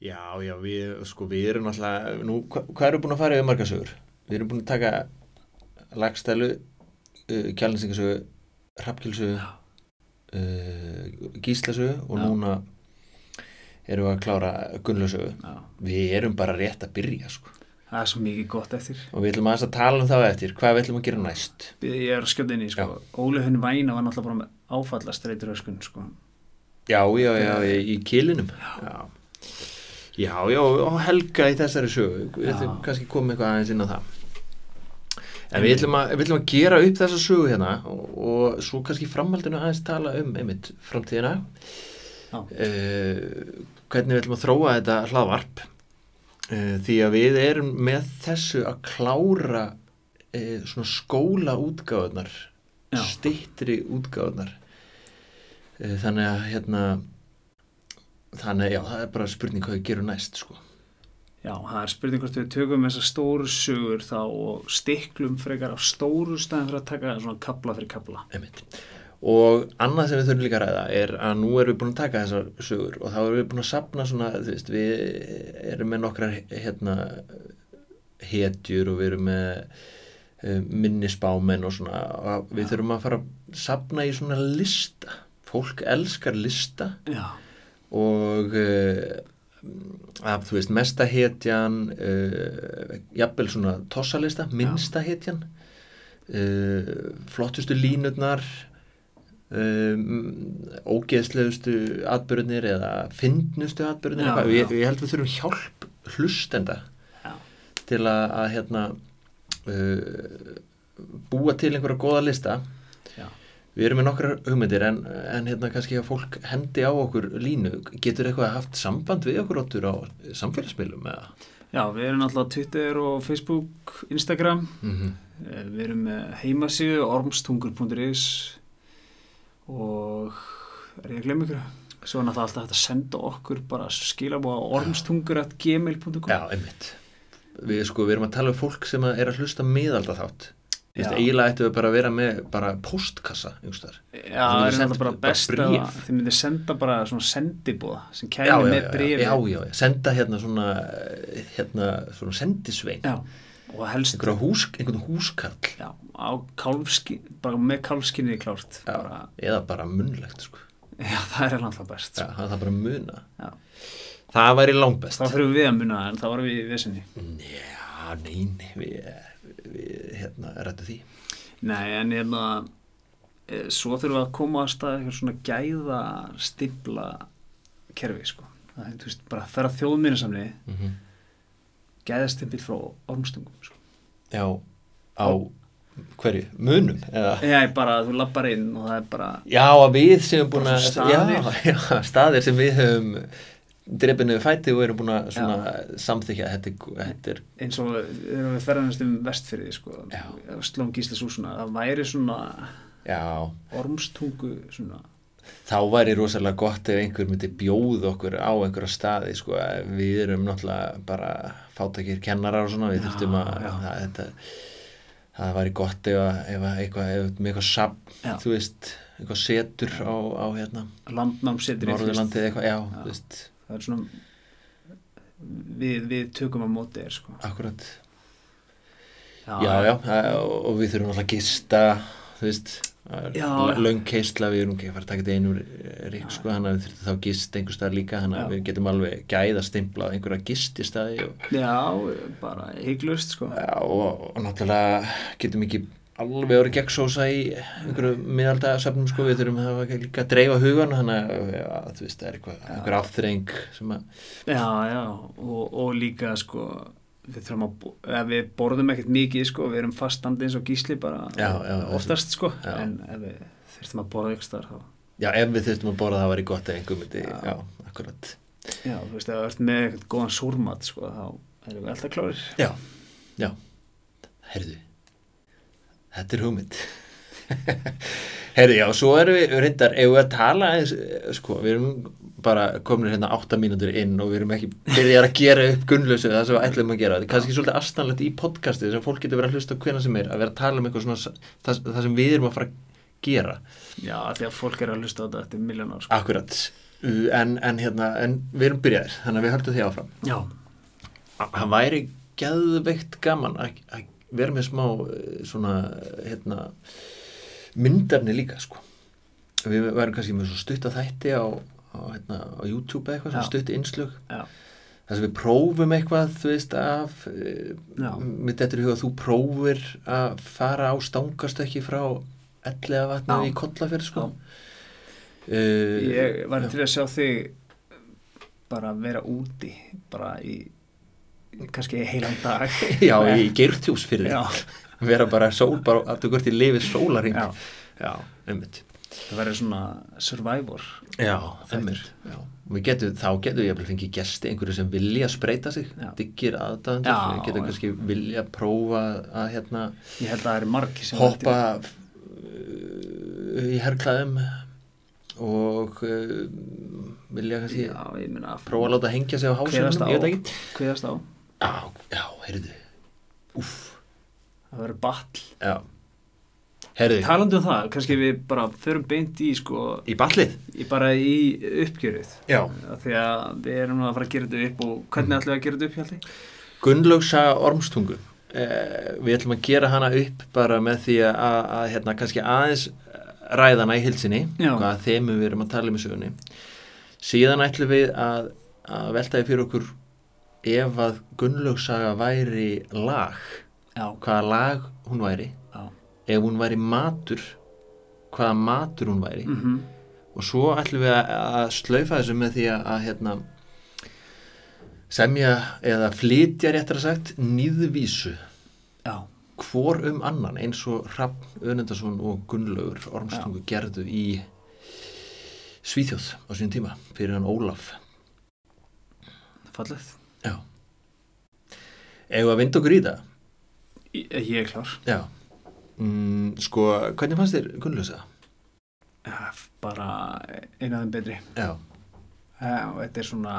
Já, já, við, sko, við erum alltaf, nú, hva, hvað erum við búin að fara yfir margasögur? Við erum búin að taka lagstælu, uh, kjælninsingasögu, hrappkjölsögu, uh, gíslasögu og Já. núna erum við að klára gunnlausögu. Við erum bara rétt að byrja, sko. Það er svo mikið gott eftir. Og við ætlum aðeins að tala um það eftir, hvað við ætlum að gera næst. Ég er að skjóta inn í, sko. Óli Hunn Væna var náttúrulega bara með áfallast reyturöskun, sko. Já, já, já, í, í kilinum. Já. Já, já, og Helga í þessari sögu. Við Já. kannski koma eitthvað aðeins inn á það. En við ætlum, að, við ætlum að gera upp þessa sögu hérna og, og svo kannski framhaldinu aðeins tala um einmitt framtíðina. Já. Uh, hvernig við ætlum að þróa þetta hlaðvarp. Uh, því að við erum með þessu að klára uh, svona skóla útgáðunar, Já. stittri útgáðunar. Þannig að hérna, þannig já, það er bara spurning hvað við gerum næst sko. Já, það er spurning hvort við tökum þessar stóru sögur þá og stiklum frekar á stóru staðin fyrir að taka svona kabla fyrir kabla. Einmitt. Og annað sem við þurfum líka að ræða er að nú erum við búin að taka þessar sögur og þá erum við búin að sapna svona, þú veist, við erum með nokkrar hérna hetjur og við erum með uh, minnisbámen og svona og við þurfum að fara að sapna í svona lista. Fólk elskar lista Já, og uh, að, þú veist, mesta hetjan uh, jafnvel svona tossalista, minnsta hetjan uh, flottustu línurnar um, ógeðslegustu atbyrðinir eða fyndnustu atbyrðinir Já, já. ég, ég held við þurfum hjálp hlustenda já, til að, að hérna uh, búa til einhverja góða lista. Við erum með nokkrar hugmyndir en, en hérna kannski að fólk hendi á okkur línu. Getur eitthvað haft samband við okkur áttur á samfélagsmiðlum eða? Já, við erum alltaf Twitter og Facebook, Instagram. Mm -hmm. Við erum með heimasíðu ormstungur.is og er ég að glemja ykkur? Svo er náttúrulega alltaf hægt að senda okkur bara skilabóða ormstungur.gmail.com Já, einmitt. Við, sko, við erum að tala um fólk sem er að hlusta miðalda þátt. Þú veist, eiginlega ættum við bara að vera með bara postkassa, einhverstaðar. Já, það er náttúrulega bara best að þið myndir senda bara svona sendibóða sem Já, kæmi já, með já, brefi. já, já, já, senda hérna svona, hérna, svona sendisvein. Já, og helst Einhverja hús, einhvern húskarl. já, á kálfskin, bara með kálfskinni klárt. Já, Bara, eða bara munnlegt, sko. já, það er alltaf best. Já, það er bara muna. Já. Það væri langbest. Þá þurfum við að muna en þá varum við við, hérna, rættu því. Nei, en hérna e, svo þurfum við að koma að stað eitthvað svona gæða stibla kerfi, sko. Það er, veist, bara að ferða þjóðminnisamni Mm -hmm. gæðastimpill frá ormstungum, sko. Já, á hverju? Munum? Eða? Já, bara, þú lappar inn og það er bara, Já, að við sem erum búin að staðir. já, já, staðir sem við höfum drefinu fæti og erum búin að svona samþykja þetta, er- þetta er eins og þegar við ferðanast um vestfyrði, sko, slóm gíslasúsuna, það væri svona já, ormstungu, svona, þá væri rosalega gott ef einhver myndi bjóða okkur á einhverja staði sko, við erum náttúrulega bara fátakir kennarar og svona við Já, þurftum að það, þetta, það væri gott ef, ef að eitthvað, ef með eitthvað safn, Já. þú veist eitthvað setur á, á hérna landnámsetri, Norðurlandið eitthvað, já, Já. þú veist það er svona, við, við tökum að móti þér, sko. akkurat, já, já, það- og, við þurfum alltaf að gista þú veist Já. löng keisla, við erum ekki að fara að taka þetta einu rík, sko, þannig að við þurfum þá að gist einhver stað líka, þannig að Já. við getum alveg gæða stimplað einhverja gististaði og, Já, bara hygglust, sko. já, og, og náttúrulega getum ekki alveg orðið gegnsósa í einhverju miðaldasöfnum, sko, við þurfum að líka að dreifa hugan, þannig að, já, þú veist, það er eitthvað, einhver afþreng sem að, Já, já, og, og líka sko, við þurfum að, eða við borðum ekkert mikið sko, við erum fastandi eins og gísli bara Já, já, oftast sko, já. en ef við þurfum að borða ykkur starf þá, já, ef við þurftum að borða það væri gott ef einhver myndi, Já. akkurat já, þú veist, ef við ert með eitthvað góðan súrmat sko, þá erum við alltaf klárir. Já, já, herðu, þetta er hugmynd. herðu, já, svo erum við reyndar, ef við að tala eins, sko, við erum bara komin hérna átta mínútur inn og við erum ekki byrjar að gera upp gunnlösu það sem við ætlum að gera. Þetta er kannski svolítið astanlegt í podcastið sem fólk getur verið að hlusta hvena sem er, að vera að tala um eitthvað svona, það, það sem við erum að fara að gera. Já, því að fólk er að hlusta á þetta eftir miljónar sko. Akkurat, en, en hérna, en við erum byrjaðir þannig að við höldum því áfram Já, hann væri geðveikt gaman að að vera með smá eh, svona hérna myndefni líka sko. Við værum kannski með svo stutta þætti á, á, hérna, á YouTube eitthvað, stutt já, þar sem við prófum eitthvað þú veist af eh, mitt eftir í huga að þú prófir að fara á stangastökki frá ellega vatna í kollafjörð sko. Uh, ég var til að sjá þig bara vera úti bara í kannski heilan dag. Já, í geirtjús fyrir Já, vera bara sól, bara að þú gert í lifið sólaring já, já einmitt. Það verður svona survivor. Já, Við getum, þá getum við jafnvel fengið gesti einhverju sem vilja spreita sig, Já. diggir aðdæðandur, já. kannski vilja prófa að hérna Ég held að það er margi sem hoppa uh, í herrklæðum og uh, vilja kannski Já, ég prófa að láta hengja sig á hásunum, ég veit ekki. Kveðast á, Já, já, heyrðu. Úff, það verður ball já. Heyrðu, Talandi um það, kannski við bara förum beint í sko, í ballið? í bara í uppgjörið Já. Því að við erum að fara að gera þetta upp og hvernig ætlum við að gera þetta upp hjálpi? Gunnlaugsa ormstungu eh, við ætlum að gera hana upp bara með því að, að, að hérna, kannski aðeins ræðana í hilsinni Já. hvaða þemu við erum að tala um í sögunni síðan ætlum við að, að velta því fyrir okkur ef að Gunnlaugsaga væri lag Já, hvaða lag hún væri já. ef hún væri matur hvaða matur hún væri. Mm og svo ætlum við að, slaufa þessu með því að, að hérna, semja eða flytja réttar að sagt nýðvísu Já, hvor um annan eins og Hrafn Önendarsson og Gunnlaugur Ormstungu gerðu í Svíþjóð á sínum tíma fyrir hann Ólaf. Fallið Já. Egu að vinda okkur í það? Ég, ég er klár. Já. Mm, Sko, hvernig fannst þér Gunnlausa? Bara eina af þeim betri. Já. Já, þetta er svona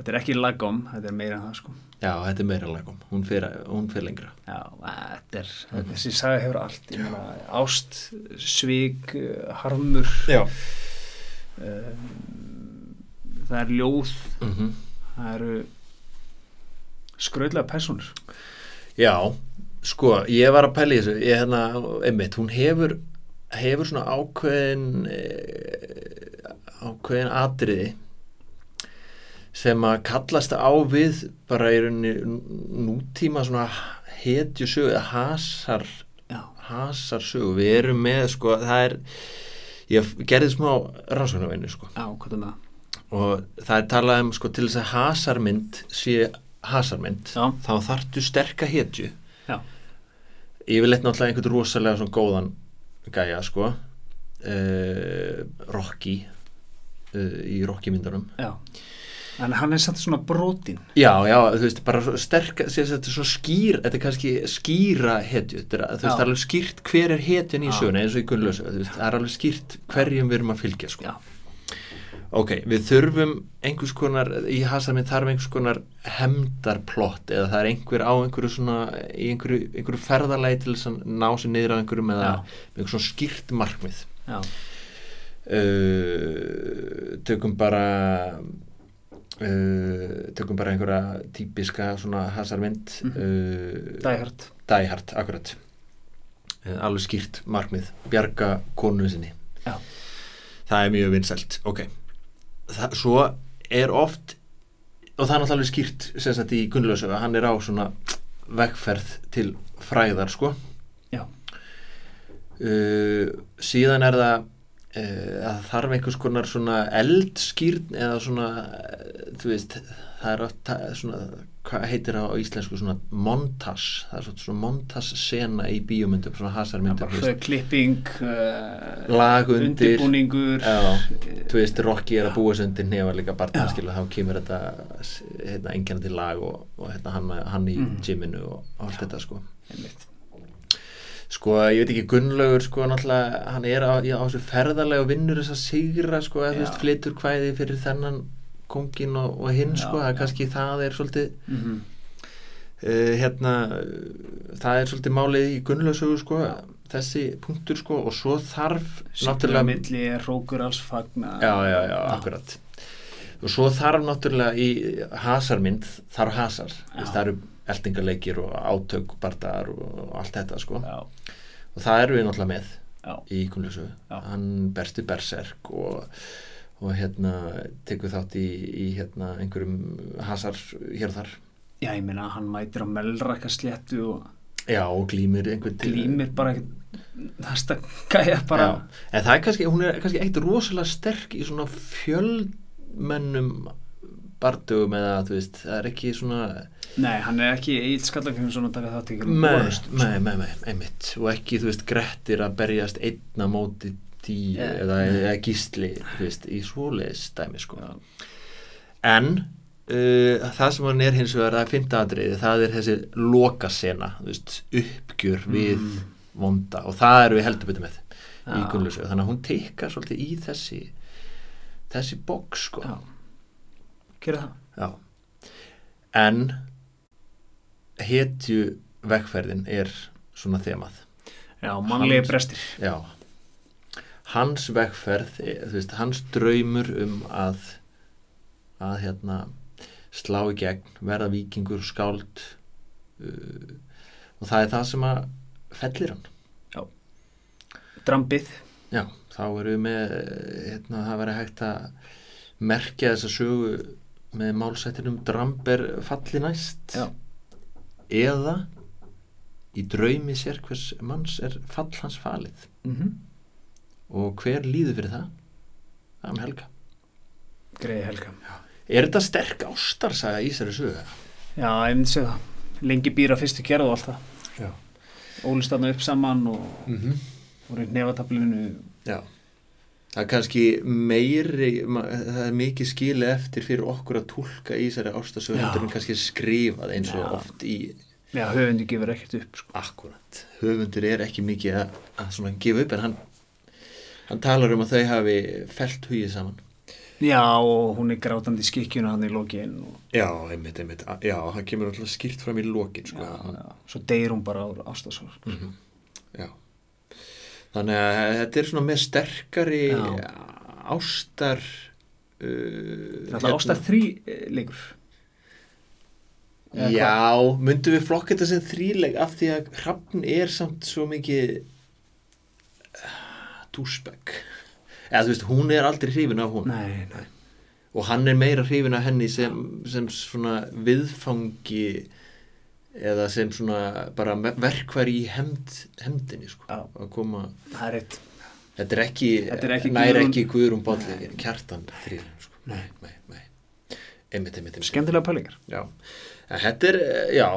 Þetta er ekki lagom, þetta er meira en það sko. Já, þetta er meira lagum, hún fer lengra. Já, þetta er, þessi saga hefur allt. Ég meina, ást, svik harmur Já. um, það er ljóð. Mm það eru skröðlega personur Já, sko, ég var að pæla í þessu, ég hérna, einmitt, hún hefur, hefur svona ákveðin, e, ákveðin atriði sem að kallast á við bara í rauninni nútíma svona hetju sögu eða hasar, Já, hasar sögu, við erum með, sko, það er, ég gerði smá rannsóknarveinu, sko, á, hvað er með það? Og það er talað um, sko, til þess að hasarmynd sé hasarmynd, Já. þá þarftu sterka hetju. Já, yfirleitt náttúrulega einhvern rosalega svona góðan gæja sko. Uh, Rocky uh, í Rocky myndunum já. En hann er satt svona brotin. Já, já, þú veist, bara sterk þetta er svo skýr, þetta er kannski skýra hetju, þú veist, það er alveg skýrt hver er hetjan í söguna eins og í Gunnlausu, þú veist, það er alveg skýrt hverjum við erum að fylgja, sko. Já, ok, við þurfum einhvers konar, í hasarminn þarf einhvers konar hemdarplott eða það er einhver á einhverju svona í einhverju, einhverju ferðalagi til að ná sér niður á Já. með einhver svona skýrt markmið. Uh, tökum bara uh, tökum bara einhverja típiska svona hasarmynd Mhm. uh, dæhært Die Hard, akkurat. Uh, alveg skýrt markmið. Bjarga konu sinni. Já, það er mjög vinsælt. Ok, það, svo er oft og það er náttúrulega skýrt sem sagt í Gunnlausu að hann er á svona vegferð til fræðar sko. Já, uh, síðan er það að það þarf einhvers konar svona eldskýrn eða svona uh, þú veist, það er oft svona, hvað heitir það á íslensku svona montas, það er svona, svona montas sena í bíómyndum, svona hasarmyndum veist, klipping uh, lag undir undirbúningur já, þú veist, Rocky er að búa sig undir nefa líka barna, Já. skilu, þá kemur þetta hérna, engjana lag og, og hérna, hann, hann í Mhm. gyminu og, allt þetta sko einmitt. Sko, ég veit ekki, Gunnlaugur sko, náttúrulega, hann er á, á þessu ferðarlega og vinnur þess að sigra sko, eða þú Já. veist, flytur kvæði fyrir þennan kongin og, og hinn Já, sko, það er já. kannski það er svolítið Mhm. uh, hérna það er svolítið málið í Gunnlaugsögu sko, þessi punktur sko og svo þarf Náttúrulega milli er rókur alls fagna já, já, já, akkurat og svo þarf náttúrulega í hasarmynd þarf hasar Já. það eru eldingarleikir og átök bardaðar og, allt þetta sko. Já, og það eru við náttúrulega með já, í Kunnlösu Já. hann bersti berserk og, og hérna tekur þátt í, í hérna einhverjum hasar hér og þar. Já, ég meina hann mætir á melraka sléttu og já og glýmir einhvern til- glýmir bara ekkert en það er kannski, hún er kannski eitt rosalega sterk í svona fjölmennum bardugum eða þú veist, það er ekki svona nei, hann er ekki eitt skallakjöfum svona að taka þátt í ykkur nei, nei, nei, einmitt og ekki, þú veist, grettir að berjast einna móti tíu Yeah. eða, eða gísli, þú veist, í svoleiðis dæmi, sko Já. en uh, það sem hann er hins vegar að finna aðriði, það er þessi lokasena, þú veist, uppgjör við Mm. vonda og það eru við heldur betur með í Já. Gunnlausu þannig að hún teikar svolítið í þessi þessi boks sko já, gera það. Já. en hetju vegferðin er svona þemað. Já, mannlegi brestir. Já. Hans vegferð, eh, þú veist, hans draumur um að að hérna slá í gegn, verða vikingur skáld uh, og það er það sem að fellir hann. Drambið. Já, þá erum við með hérna, það verið hægt að merkja þessa sögu með málsættinum Dramber falli næst Já. eða í draumi sér hvers manns er fall hans falið mm og hver líður fyrir það? Það er um helga greiði helga Er þetta sterk ástarsaga í þessari sögu? já, ég myndi segja það lengi býra fyrstu gerð og allt það Já. ólist þarna upp saman og Mm -hmm. voru í nefatablinu Já Það er kannski meiri, það er mikið skili eftir fyrir okkur að túlka í þessari heldur en kannski skrifað eins og Já. oft í já, höfundi gefur ekkert upp sko. Akkurat, höfundur er ekki mikið að, að gefa upp en hann, hann talar um að þau hafi felt hugið saman. já, og hún er grátandi í skikkjuna hann í lokin og Já, einmitt, einmitt, já, það kemur alltaf skýrt fram í lokin, sko. já, já. svo deyr hún bara á ástasár Mhm, Já, þannig að þetta er svona með sterkari Já. ástar, uh, þetta er ástar þrý eh, leikur Eða Já, myndum við flokka þetta sem þríleg af því að hrafn er samt svo mikið dúsbæk. Eða þú veist, hún er aldrei hrifin af hún. nei, nei. og hann er meira hrifin af henni sem, sem svona viðfangi eða sem svona bara verkfæri í hemd, hemdinni sko. Já. að koma, er þetta er ekki, ekki nær Guðrún- ekki Guðrún Bolli, kjartan þrýrin sko. Nei. nei, nei. einmitt, einmitt, einmitt. skemmtilega pælingar Já, þetta er, eh, já,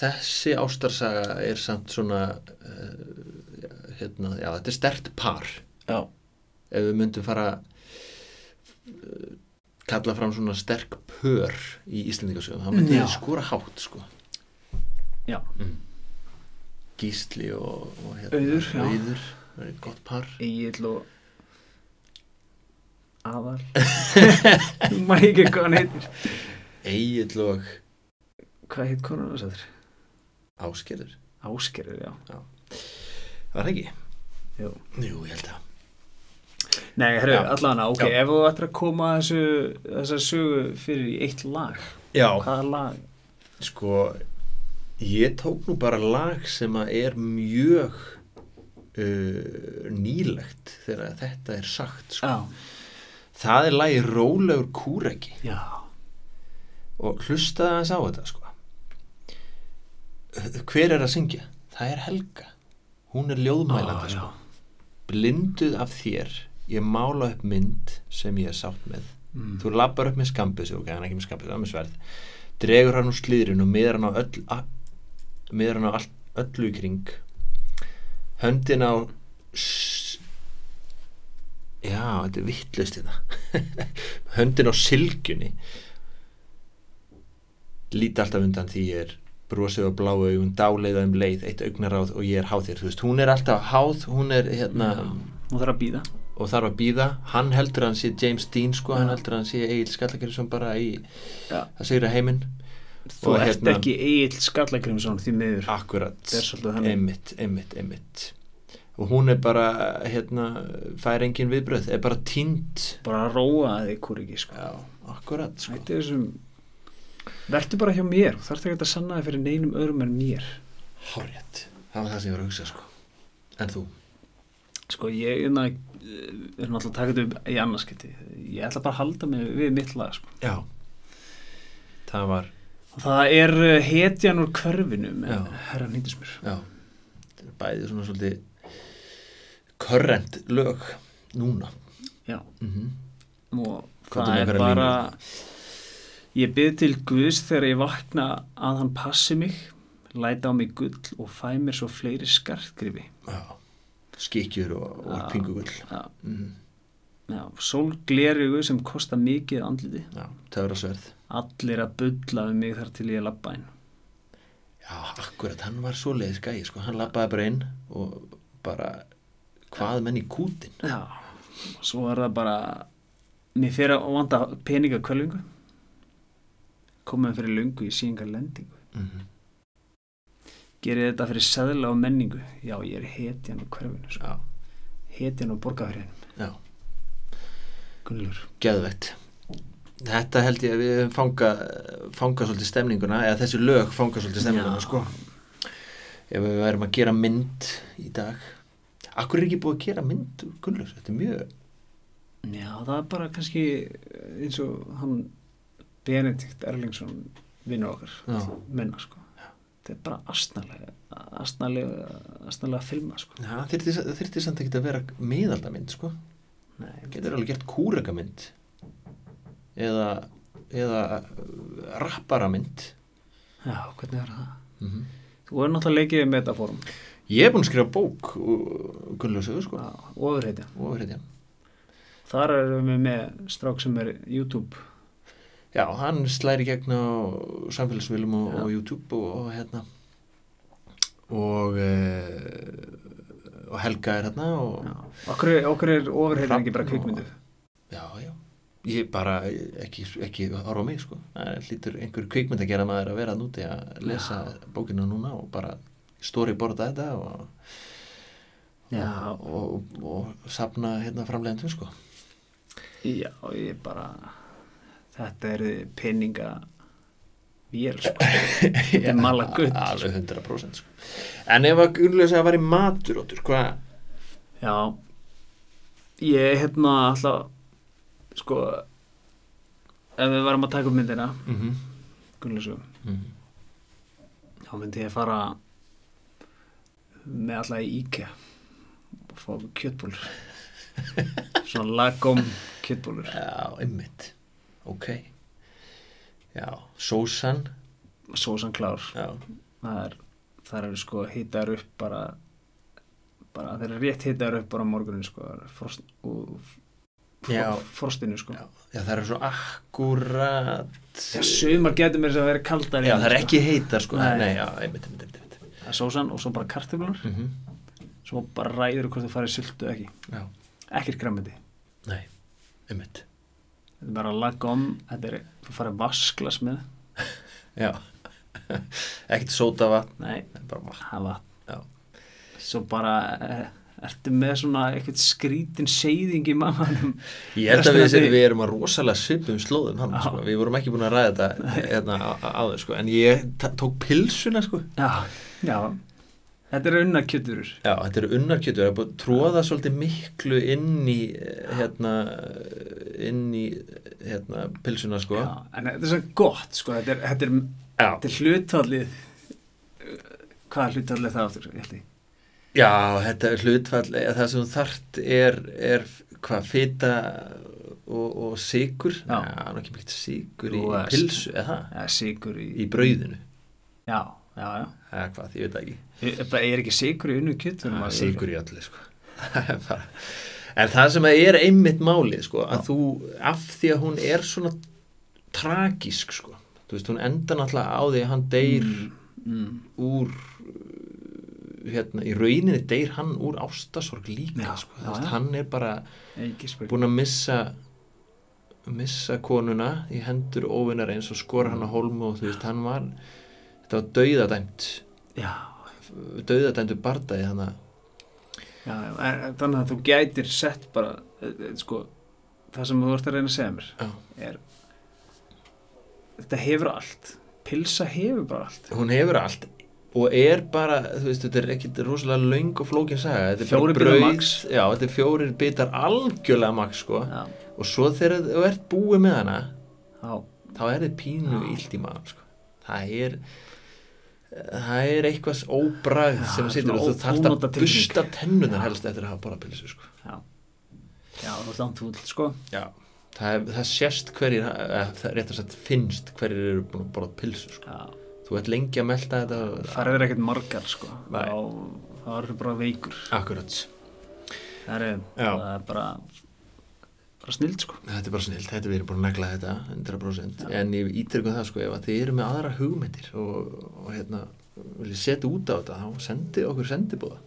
þessi ástarsaga er samt svona, uh, hérna, já, þetta er stert par já, ef við myndum fara uh, kalla fram svona sterk pör í Íslandingasögum, þá myndum við skora hátt, sko. Já, Gísli og, og hérna, Auður, já. Auður, það er gott par. Egil og Aðal maður ekki hvað hann heitir Egil og hvað heit að Áskerður, Áskerður, já var það ekki? Jú. Jú, ég held að. Nei, herru, Já. allan ok, Já. ef þú ættir að koma þessu þessar sögu fyrir eitt lag Já, hvaða lag? sko, ég tók nú bara lag sem að er mjög uh, nýlegt þegar þetta er sagt, sko. Já, Það er lagi Rólegur kúreki. já, og hlustaði aðeins á þetta sko hver er að syngja? það er Helga hún er ljóðmælandi já, sko blinduð af þér ég mála upp mynd sem ég er sátt með Mm. þú lappar upp með skambissu ok, hann er ekki með skambissu, hann er með sverð dregur hann úr slíðrinu og miðar hann á öll miðar hann á all, öllu kring. Höndin á já, þetta er vittlust þetta höndin á sylgjunni. Líti alltaf undan því ég er brosið á bláu augun, dáleiða um leið eitt augnaráð og ég er háð þér. Þú veist, hún er alltaf háð, hún er hérna Nú þarf að býða og þarf að býða, hann heldur að hann sé James Dean sko, hann Já. heldur að hann sé Egil Skallakirjusson bara í Já. að segra heiminn Þú ert hérna- ekki Egil Skallagrimsson því miður. Akkurat, Það einmitt, einmitt, einmitt. Og hún er bara hérna, fær engin viðbröð er bara tínt bara róa að ykkur ekki sko. já, akkurat sko. Þessum verður bara hjá mér. Þarf ekki að sanna það fyrir neinum öðrum en mér. Hárétt, það var það sem ég var að hugsa sko. en þú? Sko ég er náttúrulega að taka þetta í annarskipti ég ætla bara að halda mig við mitt lag sko. já, það var það er uh, hetjan úr hverfinu með herra nýndismur já, þetta er bæði svona svolítið körrent lög núna. Já. Mm og Hvað það er er bara línur? ég byrð til Guðs þegar ég vakna að hann passi mig læta á mig gull og fæ mér svo fleiri skartgrifi já, skikjur og, og pingugull. Já, mm. já, sólglerugu sem kosta mikið andliti já, töfrasverð allir að bulla um mig þar til ég lappa inn já, akkurat, hann var svoleiðis gæi sko. hann lappaði bara inn og bara hvað menn í kútin já, og svo er það bara mér fyrir að vanda peningakölvingu komið fyrir lungu í síðingar lendingu mm Gerið þetta fyrir seðla og menningu. Já, ég er hetjan á hverfinu. Sko. Hetjan á borgarfyririnu. já Gunnlur. Geðvegt. Þetta held ég að við fanga, fanga svolítið stemninguna, eða þessi lög fanga svolítið stemninguna, Já. sko. Ef við værum að gera mynd í dag. Akkur er ekki búið að gera mynd Gunnlaus? Þetta er mjög... Já, það er bara kannski eins og hann Benedikt Erlingsson vinnur okkar. Menna, sko. Þetta er bara astnalega, astnalega, astnalega filma, sko. Já, þyrfti, þyrfti samt ekki að vera miðaldamynd, sko. Nei, Getur alveg gert kúrekamynd. Eða, eða rapparamynd. Já, hvernig er það? Mm Þú er náttúrulega leikið með þetta fórum. Ég er búinn að skrifa bók Gunnlausu, sko. Já, ofurheitja. Þar erum við með strák sem er YouTube. Já, hann slæri gegn á samfélagsmiðlum og, og YouTube og, og hérna og uh, og Helga er hérna og. Okkur, er ofurheitja ekki bara kvikmyndu. Ég bara ekki, ekki horfa á mig sko. Það hlýtur einhver kvikmynd að gera maður að vera núti að lesa bókina núna og bara storyboarda þetta og, Já. og, og, og safna hérna framlegandum sko. Já, ég bara þetta er peninga vél sko. Þetta er mala gutt alveg 100% sko. en ef að Gunnlausa að væri matur hvað Já. Ég hérna alltaf sko ef við varum að taka upp myndina mm -hmm. Gunnlausu, Mm þá myndi ég fara með alltaf í IKEA og fá kjötbólur svona lagom kjötbólur Já, einmitt. Ok. Já, sósan. Sósan klár. Já, það er, það eru sko hitaður upp bara bara þeir eru rétt hitaður upp bara morgunin sko. Frost, og. Frostinu sko. Já, já það er svo akkurat Já, sumar getur mér þess að vera kaldar Já, það er ekki heitar sko. Nei. Nei, já, einmitt, einmitt, einmitt, einmitt. það er sósan og svo bara kartöflunar Mm -hmm. svo bara ræður hvort þú farið sultu eða ekki. Já, ekkert græmiti nei, einmitt. Þetta er bara lagom þetta er, þú farið vasklas með. Já. Ekkert sóta vatn nei, bara vatn. Svo bara eh, ertu með svona eitthvað skrítin seyðing í mammanum Ég held að við, við erum að rosalega svipum slóðum hann, sko. Við vorum ekki búin að ræða þetta hérna, á- áður, sko. En ég tók pilsuna, sko. Já, já. Þetta er unna kjöturur Já, þetta eru unnarkjötur, það er búin að tróða svolítið miklu inn í hérna, inn í hérna, pilsuna, sko. já, en þetta er svo gott sko, þetta er, þetta er, er hlutfallið hvað er hlutfallið það áttur ég held ég Já, þetta er hlutfall, það sem þart er, er hvað, fita og, og sigur, Já. Já, nú ekki mjög sigur í veist. pilsu, eða það, í, í brauðinu, já, já, já eða hvað, ég veit það ekki. Ég bara- er ekki sigur í unnu Það er sigur í öllu, sko. Það er en það sem er einmitt málið, sko, að þú, af því að hún er svona tragísk, sko, þú veist, hún enda náttúrulega á því að hann deyr mm, úr hérna, í rauninni deyr hann úr ástasorg líka Já, sko. veist, já. hann er bara búin að missa missa konuna í hendur óvinnar eins og skora hann á hólmu og þú veist, hann var þetta var dauðadæmt. Dauðadæmtu bardagi hann að þannig að þú gætir sett bara eh, eh, sko, það sem þú ert að reyna að segja mér er þetta hefur allt. Pilsa hefur bara allt. Hún hefur allt og er bara, þú veist, þetta er ekkit rosalega löng og flókin saga, þetta er Fjórir bara bitar max. já, þetta er fjórir bitar algjörlega max, sko. Já, og svo þegar þú ert búið með hana já, þá er þið pínu illt í maður, sko. Það er það er eitthvað óbragð Já, sem svona og þú ónota að busta tennunar helst eftir að hafa borðað pilsu, sko. Já. Já, þú ert langt fúll, sko. Já, það, það sést hverjir það er rétt að sagt finnst hverjir eru búin að borða pilsu, sko. Já, þú ert lengi að melta þetta það er ekkert margar, sko. Nei. þá það er bara veikur. Akkurat. Það er, Já. það er bara bara snild, sko. Þetta er bara snilt, þetta við erum búin að negla þetta 100% en ég ítrykkum það sko ef að þið eru með aðra hugmyndir og, og hérna viljið setja út á þetta þá sendið okkur sendibúða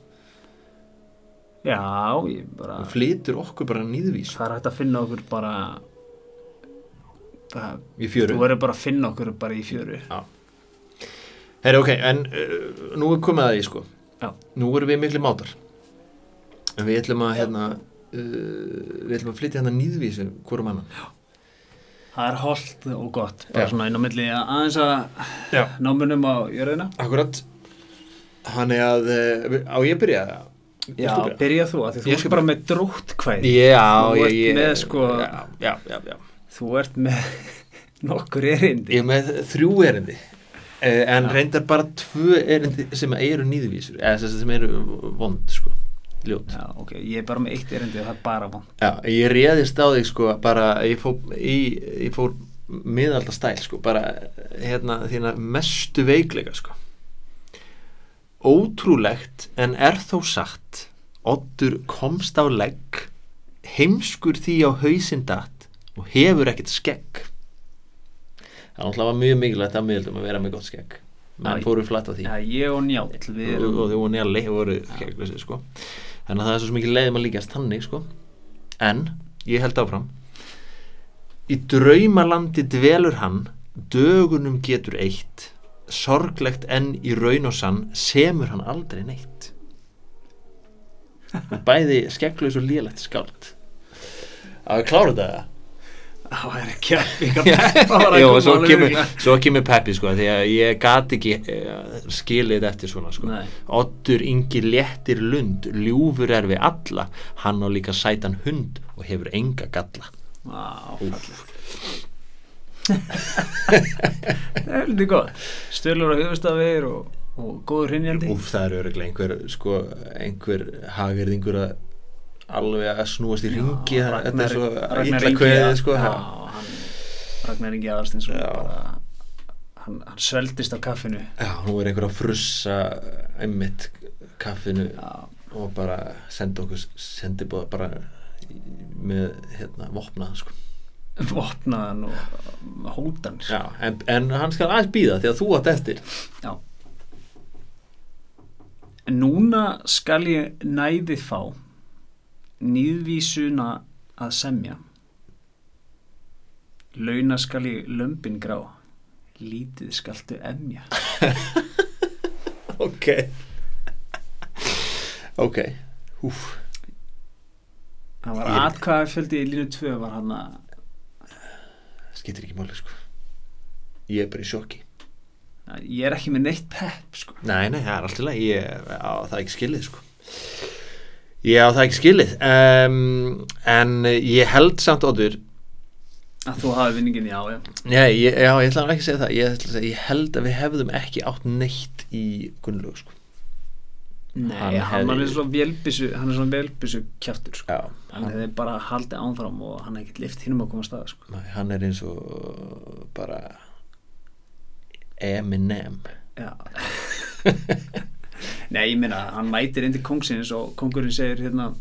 já, ég bara og flytur okkur bara nýðvís það er hægt að finna okkur bara það, í fjöru. þú verður bara að finna okkur bara í fjöru Herri ok, en uh, nú er komið að því sko. Já. nú erum við miklu mátar. En við ætlum að hérna uh, við ætlum að flytja hérna nýðvísu hvorum annan. Það er holdt og gott. Bara Já. svona inn á milli að aðeins að Já. námunum á jörðina. Akkurat. Hann er að, uh, á ég að byrja? Já, byrja? þú að því þú ert bara með drótt kvæði Já, ég, ég með, sko- já, já, já, já. þú ert með nokkur erindi. Ég er með þrjú erindi En Já. reyndar bara tvö erindi sem eru nýðvísur Eða sem, sem eru vond, sko Ljót. Já, ok, ég er bara með eitt erindi og það er bara von Já, ég réðist á þig, sko Bara, ég fór, fór miðalda stæl, sko Bara, hérna, þína mestu veikleika, sko. Ótrúlegt en er þó satt Oddur komst á legg heimskur því á hausinn datt og hefur ekkert skegg Það náttúrulega var mjög mikilvægt að miðaldum að vera með gott skegg. Menn Já, fóru flatt á því. Já, ég og Njáll við og, erum og þau voru skegglösi sko. þannig að það er svo mikið leiðum að líkast þannig sko. en ég held áfram. Í draumalandi dvelur hann dögunum getur eitt sorglegt enn í raun og sann semur hann aldrei neitt. Bæði skegglaus og lélegt skáld. Að klára þetta það er ekki að peppa að Jó, koma svo kemur, svo kemur Peppi sko, því að ég gat ekki uh, skilið eftir svona sko. Nei. Oddur Ingi léttir lund ljúfur er við alla. Hann á líka sætan hund og hefur enga galla. Vá, Það er lítið gott. Stölur á höfustafir og, og góður hrinjandi Úf, það er öruglega einhver sko, einhver hagirðingur að alveg að snúast í ringi þetta er svo illa kveðið sko, Ragnar Ingi Aðarstins hann, hann sveldist á kaffinu. Já, nú er einhver að frussa einmitt kaffinu já, og bara senda okkur sendi bara með hérna vopnað sko. Vopnaðan og hótan Já, en, en hann skal aðeins býða því að þú átt eftir. Já. En núna skal ég næði fá nýðvísuna að semja. Launa skal ég lömbin grá, lítið skaltu emja. Ok. Ok. Úf Það var atkvæða fjöldi í línu 2 var hann að, Skiptir ekki máli sko. Ég er bara í sjokki. Ég er ekki með neitt pepp sko. Nei, nei, það er alltaf leið Ég á það ekki skilið sko Ég á það ekki skilið um, En ég held samt ódur Að þú hafi vinningin, já, já. Nei, ég, já, ég ætla ekki að segja það ég, ætla að segja, ég held að við hefðum ekki átt neitt í Gunnlaug sko Nei, Hann hann, hefði- er svona velbissu, hann er svona velbissu kjaftur sko. Já, Hann hefði bara haldið ánfram og hann hefði ekkert lift hinnum að koma að staða sko. Nei, hann er eins og bara Eminem Já Nei, ég meina, hann mætir inn til kongsins og kongurinn segir hérna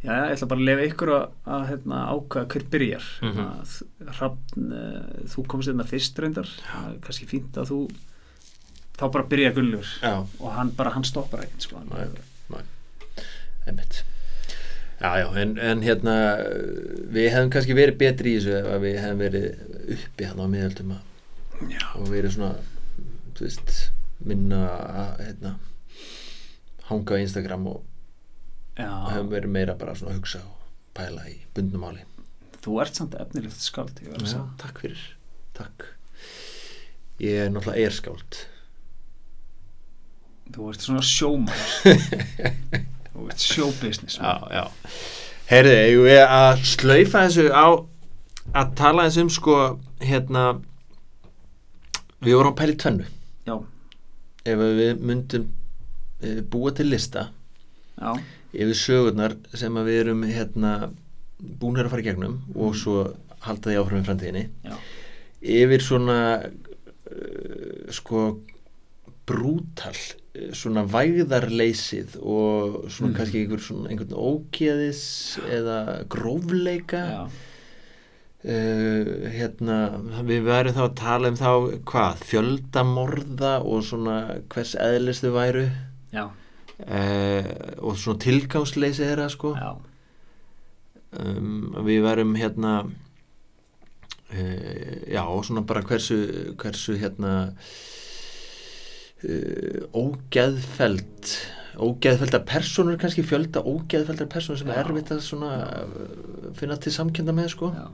Já, ég ætla bara að lefa ykkur að, að hérna, ákvaða hver byrjar. Mhm. að Hrafn, uh, þú komst hérna fyrst reyndar. Það er kannski fínt að þú þá bara byrja gullur Já, og hann bara, hann stoppar ekkert sko. Einmitt. Já, já, en, en hérna við hefðum kannski verið betri í þessu ef að við hefðum verið uppi hann á miðaldum og verið svona þú veist, minna að hérna, hanga á Instagram og Já, höfum verið meira bara að hugsa og pæla í bundnum máli. Þú ert samt efnilegt skáld, ég Já, takk fyrir, takk. Ég er náttúrulega erskáld Þú ert svona sjómar. þú ert já heyrðu, eigum við að slaufa þessu á að tala þessu um sko hérna við vorum að pæla í tvennu. Já, ef við myndum búa til lista já, yfir sögurnar sem við erum hérna búinir að fara í gegnum og svo halda því áfram í framtíðinni. Já, yfir svona uh, sko brútal uh, svona vægðarleysið og svona Mhm. kannski einhver svona einhvern ógeðis eða grófleika. Já, uh, hérna við verðum þá að tala um þá hvað, fjöldamorða og svona hvers eðlis þau væru já, uh, og svona tilgangsleysi þeirra sko já, um, við verum hérna uh, já, og svona bara hversu hversu hérna uh, ógeðfeld ógeðfeldar personur kannski fjölda ógeðfeldar personur sem er Já. erfitt að svona uh, finna til samkjönda með sko já.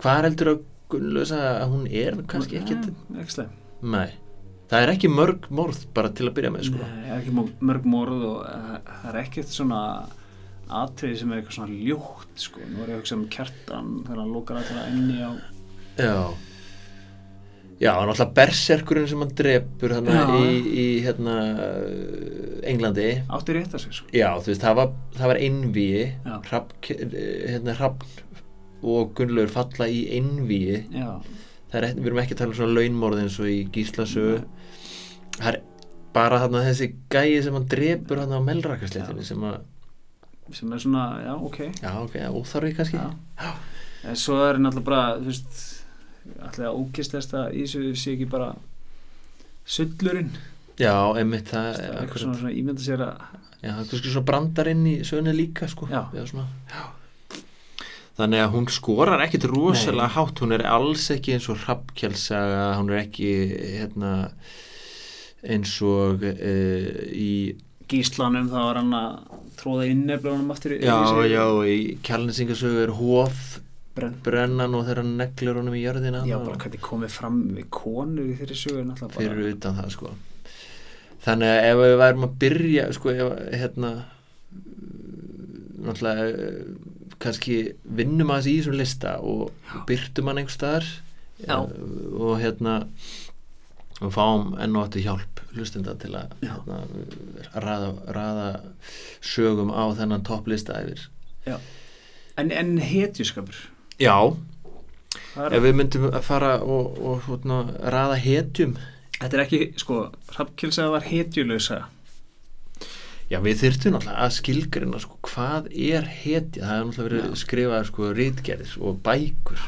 hvað er heldur að Gunnlausa að hún er kannski Nei, ekki sleim. nei, það er ekki mörg morð bara til að byrja með sko Nei, ekki mörg morð og uh, það er ekkert svona atriði sem er eitthvað svona ljótt sko. Nú er ég að hugsa um kjartan þegar hann lókar alltaf inni á Já Já, hann alltaf berserkurinn sem hann drepur hann Já. í, í hérna Englandi átti rétt að sig sko. Já, þú veist, það var, það var einvíi Já. Hrafn, hérna og Gunnlaugur falla í einvíi Já, það er, við erum ekki að tala um svona launmorð eins og í Gíslasögu það er bara þarna þessi gæi sem hann drepur hann á melrakasléttinni sem að, sem er svona, já, ok já, ok, óþarfi kannski Já. En svo er náttúrulega bara, þú veist alltaf ókistlegasta í þessu sé ekki bara sullurinn Já, einmitt það, það er eitthvað svona, svona ímynda sér að Já, það er kannski svona brandarinn í söguna líka sko. Já. Eða svona, já. Þannig að hún skorar ekkit rosalega Nei. hátt, hún er alls ekki eins og hrappkjálsaga, hún er ekki hérna, eins og uh, í, gíslanum þá var hann að tróða inn nefnilegunum aftur í já, í já, í kjálninsingasögu er hóf Brenn. brennan og þeirra neglur honum í jörðina Já, bara hvernig komið fram við konur í þeirri sögu náttúrulega bara fyrir utan það sko. Þannig að ef við værum að byrja, sko, ef, hérna, náttúrulega kannski vinnum aðeins í þessum lista og byrtum hann einhver staðar Já. eh, og hérna og fáum enn og aftur hjálp hlustenda til að Já. hérna, raða, raða sögum á þennan topplista yfir. En, en hetjuskapur? Já, ef við myndum að fara og, og hérna, raða hetjum. Þetta er ekki, sko, Hrafnkilsaga var hetjulösa Já, við þyrftum náttúrulega að skilgrina sko, hvað er hetja, það er náttúrulega verið skrifað sko, rítgerðis og bækur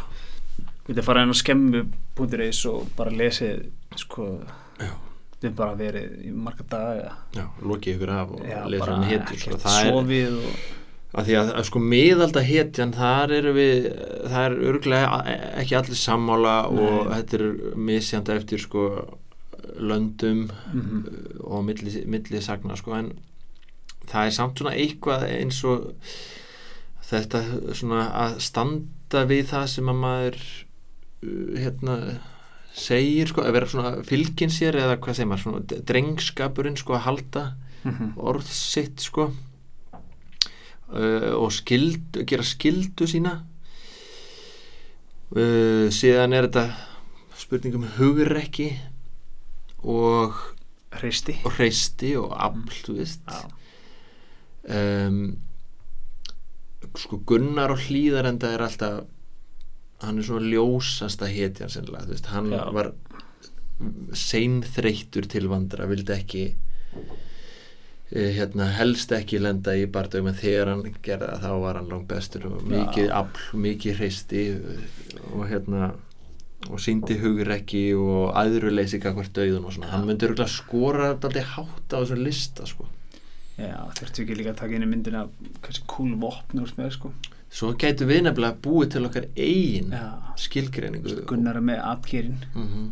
Við þetta fara inn á skemmu.is og bara lesið, sko við bara verið í marga daga Já, lokið ykkur af og bara hann hetjur sko. það er, og að því að, að sko miðalda hetjan, þar eru við það er örglega ekki allir sammála og Nei. þetta er misjandi eftir sko löndum Mhm. og milli, milli sagna sko, en það er samt svona eitthvað eins og þetta svona að standa við það sem að maður uh, hérna segir sko, að vera svona fylgin sér eða hvað segir maður, svona drengskapurinn sko að halda Mhm. orð sitt sko uh, og skild, gera skildu sína uh, síðan er þetta spurningum hugrekki og, hristi og hreisti og afl, þú veist Já. Um, sko Gunnar og Hlíðarenda er alltaf hann er svona ljósasta hetjan sennilega, þú veist, hann Já. var seinþreyttur til vandra, vildi ekki eh, hérna, helst ekki lenda í bardögum en þegar hann gerði það þá var hann langt bestur og mikið afl, mikið hreisti og hérna og síndi hugrekki og aðruleysi hvert döðun og svona, hann myndi örgulega skora alltaf hátt á þessum lista sko Já, þurftu ekki líka að taka inn í myndina kannski cool vopn úr með sko. Svo gætu við nefnilega búið til okkar eigin Já. skilgreiningu Gunnar er með atkýrin mm -hmm.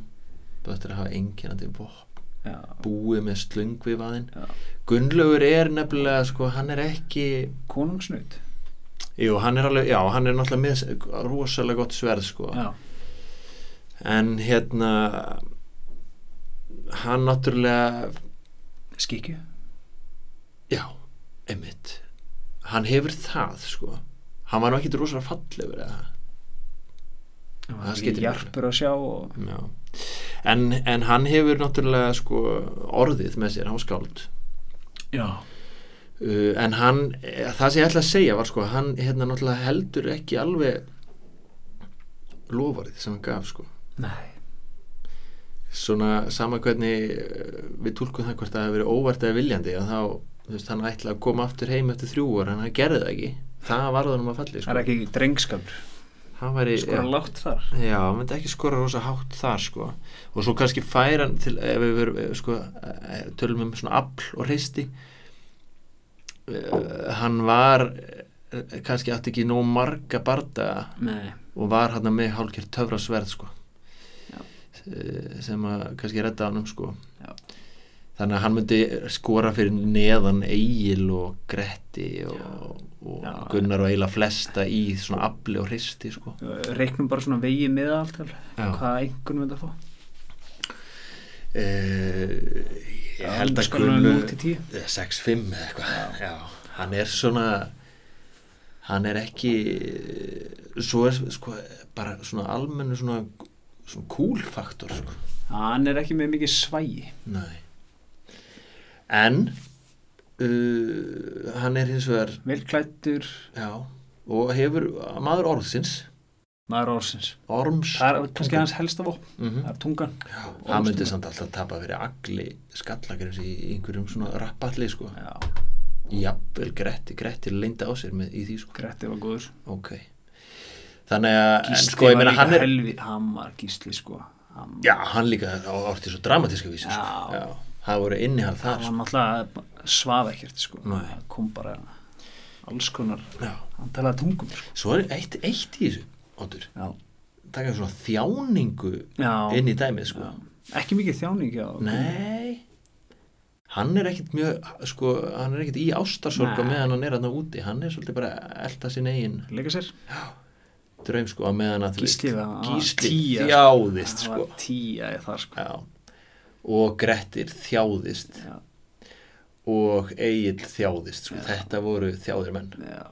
Þú ættir að hafa einkennandi vopn. Já, búið með slöngvifaðinn já. Gunnlaugur er nefnilega sko, hann er ekki konungsnaut jú, hann er alveg, já, hann er náttúrulega með rosalega gott sverð sko. Já, en hérna hann náttúrulega skikju einmitt. Hann hefur það sko. Hann var nú ekki rosalega fallegur eða? Það skiptir miklu. hjarpur að sjá og. En, en hann hefur náttúrulega sko, orðið með sér, hann var skáld já, uh, en hann, eh, það sem ég ætla að segja var sko, hann hérna náttúrulega heldur ekki alveg lofarið sem hann gaf sko. Nei. Svona sama hvernig eh, við tólkum það hvort það hefur verið óvart eða viljandi að þá, veist, hann ætla að koma aftur heim eftir þrjú orð, en hann gerði það ekki. Það var það um að falli það sko. er ekki drengskapur. Skora já, látt þar. Já, hann myndi ekki skora rosa hátt þar sko. Og svo kannski færa hann til ef við verum eh, sko eh, tölum um svona afl og hreisti uh, hann var kannski átti ekki nóg marga barda nei, og var hann með hálfgjörð töfrasverð sko. Sem að kannski redda hann um sko. Þannig að hann myndi skora fyrir neðan Egil og Gretti og, og Já. Gunnar og eiginlega flesta í svona afli og hreisti sko. Reiknum bara svona vegi með allt hvað einhvern veit að fá. Uh, ég held að Skalum Gunnu við 0 til 10 eh, 6-5 eða eitthvað. Hann er svona hann er ekki svo er sko bara svona almennu svona, svona cool faktor sko. hann er ekki með mikið svægi. Nei en uh, hann er hins vegar velklættur og hefur maður orðsins. Maður orðsins. Orms það er kannski hans helsta vopn. Mm það er tungan. Hann myndi samt alltaf tapa fyrir agli skallagreins í einhverjum svona rappalli sko. Jafnvel Gretti, Gretti leinda á sér með, í því sko. Gretti var góður. Ok. Þannig að Gísli sko var líka er helvi hann var gísli sko. Hann, já hann líka orti svo dramatíska vísi sko. Já. já, það voru innihald þar. Var náttúrulega svaf ekkert sko. Það kom bara alls konar sko. já. hann talaði tungum sko. Svo er eitt, eitt í þessu já, taka svona þjáningu já, inn í dæmið sko. Já. ekki mikið þjáning já, nei. Hann er ekkit mjög sko, hann er ekkit í ástarsorga meðan hann er hann úti. Hann er svolítið bara að elta sin eigin leika sér. draum sko að meðan að þú Gísli veist, var- hann var Gísli tía, sko. sko. tíja í það sko. Já. Og Grettir þjáðist. Já, og Egil þjáðist sko. Þetta voru þjáðir menn já.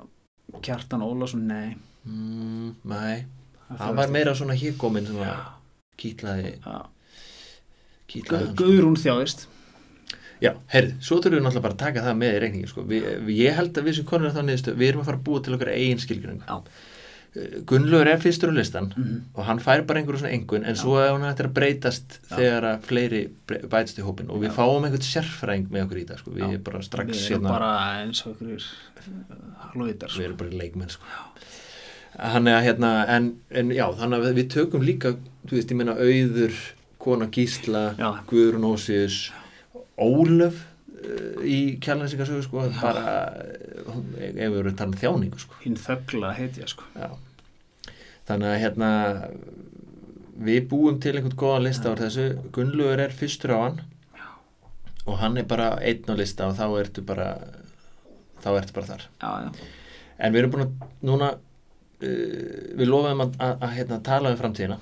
Kjartan Ólafsson, nei. Mm, nei, það var meira svona híkomin sem að kýtlaði, sko. Guðrún þjáðist. Já, heyrðu, svo þurfum við náttúrulega bara að taka það með í reikningi sko. vi, ég held að við sem konur þannig stu, við erum að fara að búa til okkar eigin skilgjöring Já. Gunnlaugur er fyrstur á listan Mhm. og hann fær bara einhverju svona engun en Já. svo er hann hættir að breytast Já. þegar að fleiri bætast í hópin og við Já. fáum einhvern sérfræðing með okkur í það sko. við erum bara strax við erum hérna- bara eins og ykkur halvvitar við sko. erum bara leikmenn sko. hann er að hérna en, en já, þannig að við tökum líka þú veist, ég meina auður kona Gísla, Já. Guðrún Ósius Ólöf í kjærlænsingasögu sko, bara ef við erum að tala um þjáningu sko. hinn þöggla heitja sko. já. þannig að hérna við búum til einhvern góðan lista á þessu, Gunnlaugur er fyrstur á hann og hann er bara einn á lista og þá ertu bara þá ertu bara þar já, já. En við erum búin að núna uh, við lofum að, að, að hérna, tala um framtíðina.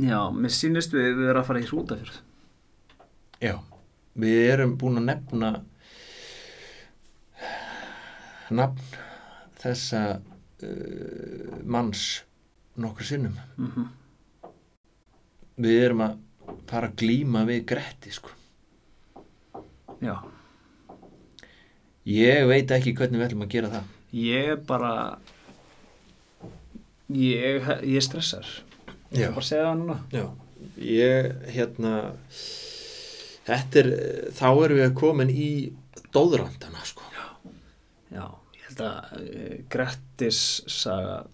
já, mér sýnist við við erum að fara í hrútafjörð Já. Við erum búin að nefna nafn þessa uh, manns nokkur sinnum. mm Við erum að fara að glíma við Gretti, sko. já, Ég veit ekki hvernig við ætlum að gera það. ég er bara ég, ég stressar ég ætla bara að segja það núna Já. Ég, hérna, er, þá erum við komin í dóðrandana, sko. já, ég held að uh, Grettis saga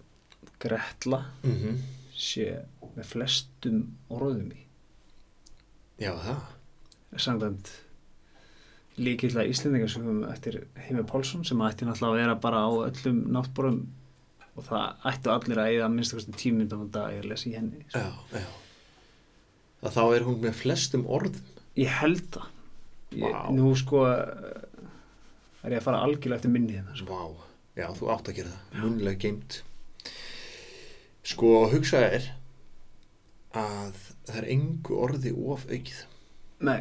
Gretla Mm sé með flestum orðum í Já, það. samkvæmt líkilega Íslendingarsögum eftir Heimi Pálsson sem ætti náttúrulega að vera bara á öllum náttbórum og það ættu allir að eða minnst okkur tímyndum á dag að lesa í henni sko. Já, já. Þá er hún með flestum orðum. Ég held það. Ég, Vá. Nú sko eh, er ég að fara algjörlega eftir minni hérna. Sko. Vá, já, þú átt að gera það munlega geimt sko, hugsaði er að það er engu orði of aukið Nei,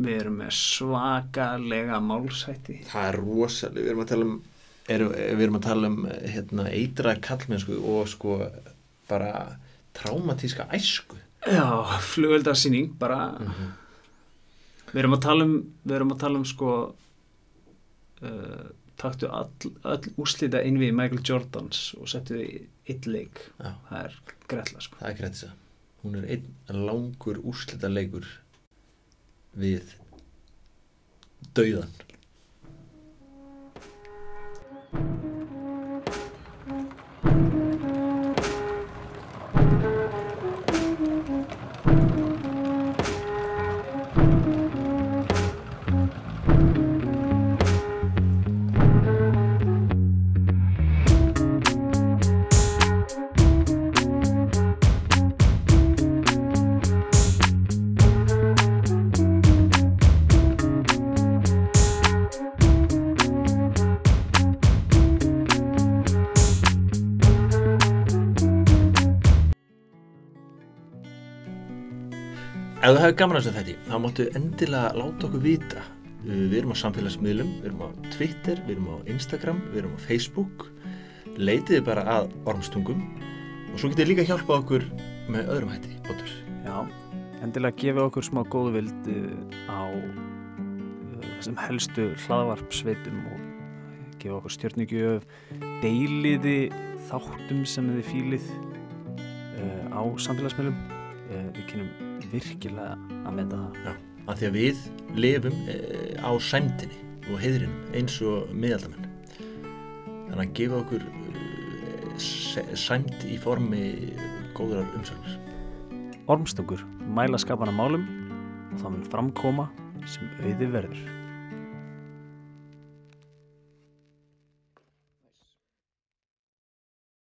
við erum með svakalega málsætti. það er rosalega, við erum að tala um er, við erum að tala um hérna, eitra kallmennsku og sko bara traumatíska æsku Já, flugöldarsýning bara, við erum að tala um, við erum að tala um sko, uh, taktu all, all úslita inn við Michael Jordans og settu þið eitt leik. Já. Það er greiðla sko. það er að hún er einn langur úrslita leikur við dauðan Ef þú hefur gaman að þessu þætti, þá máttu endilega láta okkur vita. Við erum á samfélagsmiðlum, við erum á Twitter, við erum á Instagram, við erum á Facebook. Leitiði bara að ormstungum og svo getið líka hjálpa okkur með öðrum hætti, Bóttur. Já, endilega gefa okkur smá góðvild uh, á þessum helstu hlaðvarpsveitum og gefa okkur stjórnigjöf, deiliði þáttum sem þið fílið uh, á samfélagsmiðlum. Við kynum virkilega að meta það. Af því að við lifum e, á sæmdini og heiðrinum eins og miðaldamenn. Þannig að gefa okkur e, sæmd í formi góðrar umsögnar. Ormstungur mæla skapana málum og það mun framkoma sem auði verður.